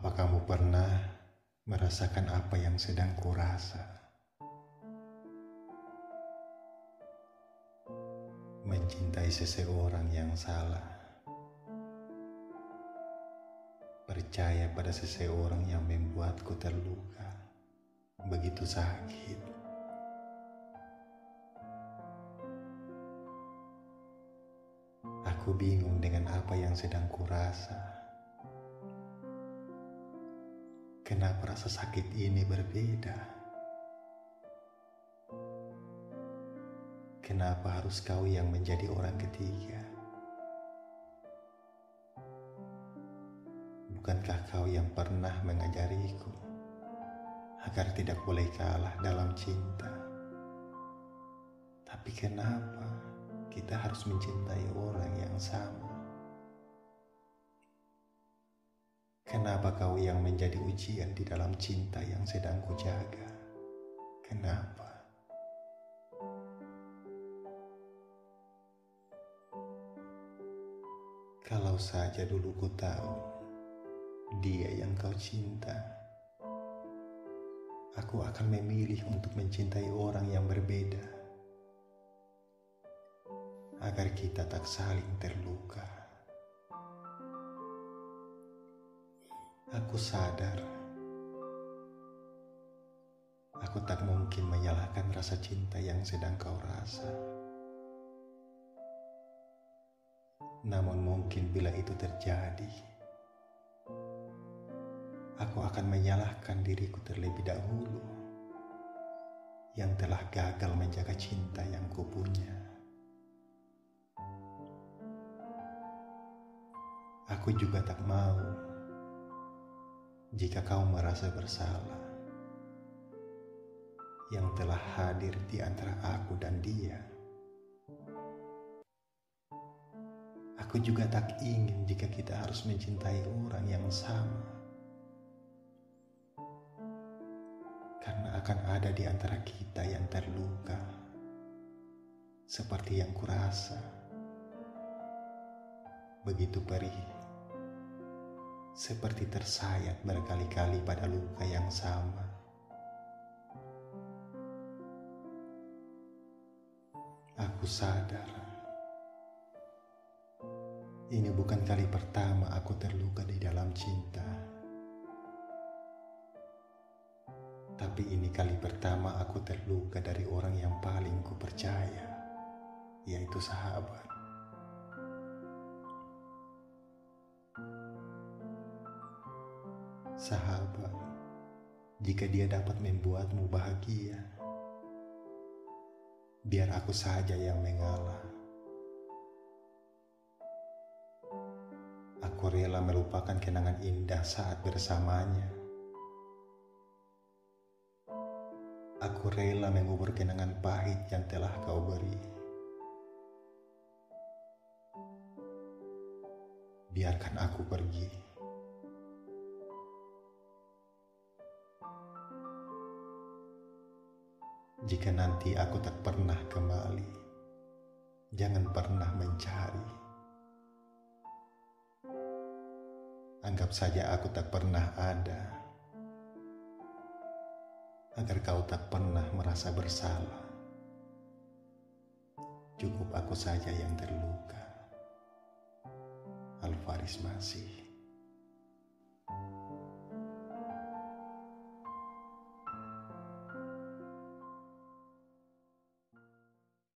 Apa kamu pernah merasakan apa yang sedang kurasa? Mencintai seseorang yang salah. Percaya pada seseorang yang membuatku terluka. Begitu sakit. Aku bingung dengan apa yang sedang kurasa. Kenapa rasa sakit ini berbeda? Kenapa harus kau yang menjadi orang ketiga? Bukankah kau yang pernah mengajariku agar tidak boleh kalah dalam cinta? Tapi kenapa kita harus mencintai orang yang sama? Kenapa kau yang menjadi ujian di dalam cinta yang sedang kujaga? Kenapa? Kalau saja dulu ku tahu dia yang kau cinta, aku akan memilih untuk mencintai orang yang berbeda agar kita tak saling terluka. Aku sadar, aku tak mungkin menyalahkan rasa cinta yang sedang kau rasa. Namun, mungkin bila itu terjadi, aku akan menyalahkan diriku terlebih dahulu yang telah gagal menjaga cinta yang kupunya. Aku juga tak mau jika kau merasa bersalah yang telah hadir di antara aku dan dia. Aku juga tak ingin jika kita harus mencintai orang yang sama. Karena akan ada di antara kita yang terluka. Seperti yang kurasa. Begitu perih seperti tersayat berkali-kali pada luka yang sama. Aku sadar ini bukan kali pertama aku terluka di dalam cinta. Tapi ini kali pertama aku terluka dari orang yang paling ku percaya, yaitu sahabat. Sahabat, jika dia dapat membuatmu bahagia, biar aku saja yang mengalah. Aku rela melupakan kenangan indah saat bersamanya. Aku rela mengubur kenangan pahit yang telah kau beri. Biarkan aku pergi. Jika nanti aku tak pernah kembali, jangan pernah mencari. Anggap saja aku tak pernah ada, agar kau tak pernah merasa bersalah. Cukup aku saja yang terluka. Alvaris masih.